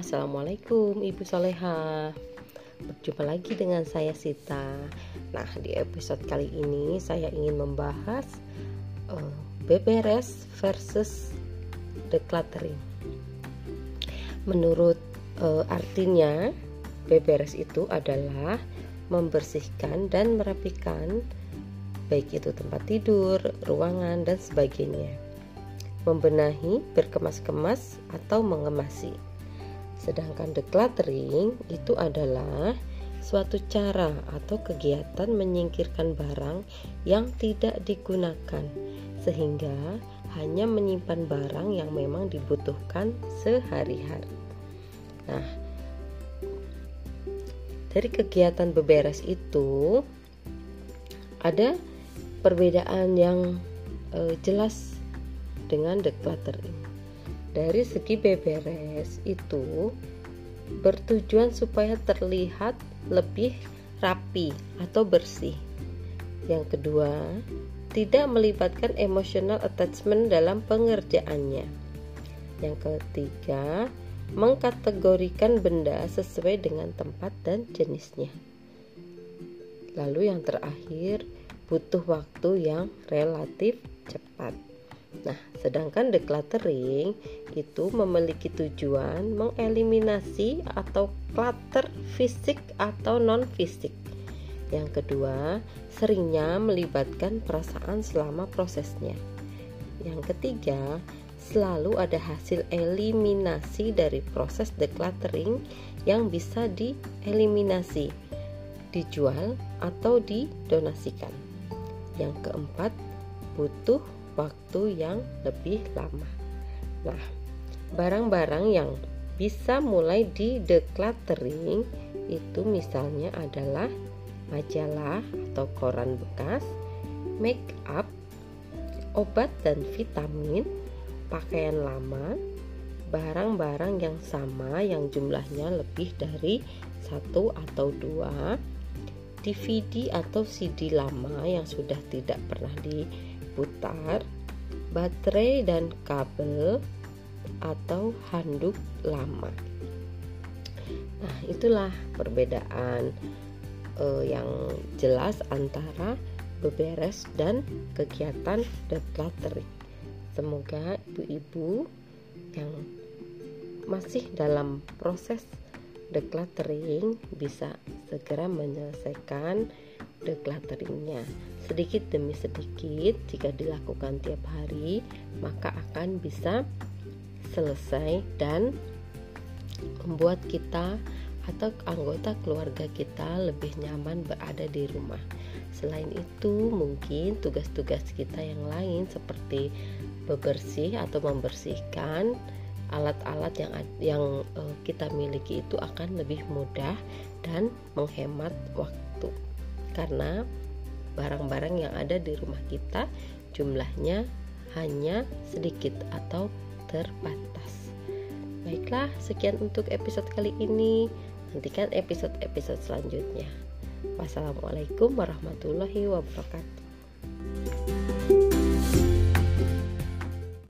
Assalamualaikum Ibu Soleha. Berjumpa lagi dengan saya Sita. Nah di episode kali ini saya ingin membahas uh, beberes versus decluttering. Menurut uh, artinya beberes itu adalah membersihkan dan merapikan baik itu tempat tidur, ruangan, dan sebagainya. Membenahi, berkemas-kemas, atau mengemasi. Sedangkan decluttering itu adalah suatu cara atau kegiatan menyingkirkan barang yang tidak digunakan sehingga hanya menyimpan barang yang memang dibutuhkan sehari-hari. Nah, dari kegiatan beberes itu ada perbedaan yang e, jelas dengan decluttering dari segi beberes itu bertujuan supaya terlihat lebih rapi atau bersih. Yang kedua, tidak melibatkan emotional attachment dalam pengerjaannya. Yang ketiga, mengkategorikan benda sesuai dengan tempat dan jenisnya. Lalu yang terakhir, butuh waktu yang relatif cepat. Nah, sedangkan decluttering itu memiliki tujuan mengeliminasi atau clutter fisik atau non fisik. Yang kedua, seringnya melibatkan perasaan selama prosesnya. Yang ketiga, selalu ada hasil eliminasi dari proses decluttering yang bisa dieliminasi, dijual atau didonasikan. Yang keempat, butuh waktu yang lebih lama. Nah, barang-barang yang bisa mulai di decluttering itu misalnya adalah majalah atau koran bekas, make up, obat dan vitamin, pakaian lama, barang-barang yang sama yang jumlahnya lebih dari satu atau dua, DVD atau CD lama yang sudah tidak pernah di putar, baterai dan kabel atau handuk lama. Nah, itulah perbedaan uh, yang jelas antara beberes dan kegiatan decluttering. Semoga ibu-ibu yang masih dalam proses decluttering bisa segera menyelesaikan declutteringnya sedikit demi sedikit jika dilakukan tiap hari maka akan bisa selesai dan membuat kita atau anggota keluarga kita lebih nyaman berada di rumah. Selain itu, mungkin tugas-tugas kita yang lain seperti bebersih atau membersihkan alat-alat yang yang uh, kita miliki itu akan lebih mudah dan menghemat waktu. Karena barang-barang yang ada di rumah kita jumlahnya hanya sedikit atau terbatas. Baiklah, sekian untuk episode kali ini. Nantikan episode-episode selanjutnya. Wassalamualaikum warahmatullahi wabarakatuh.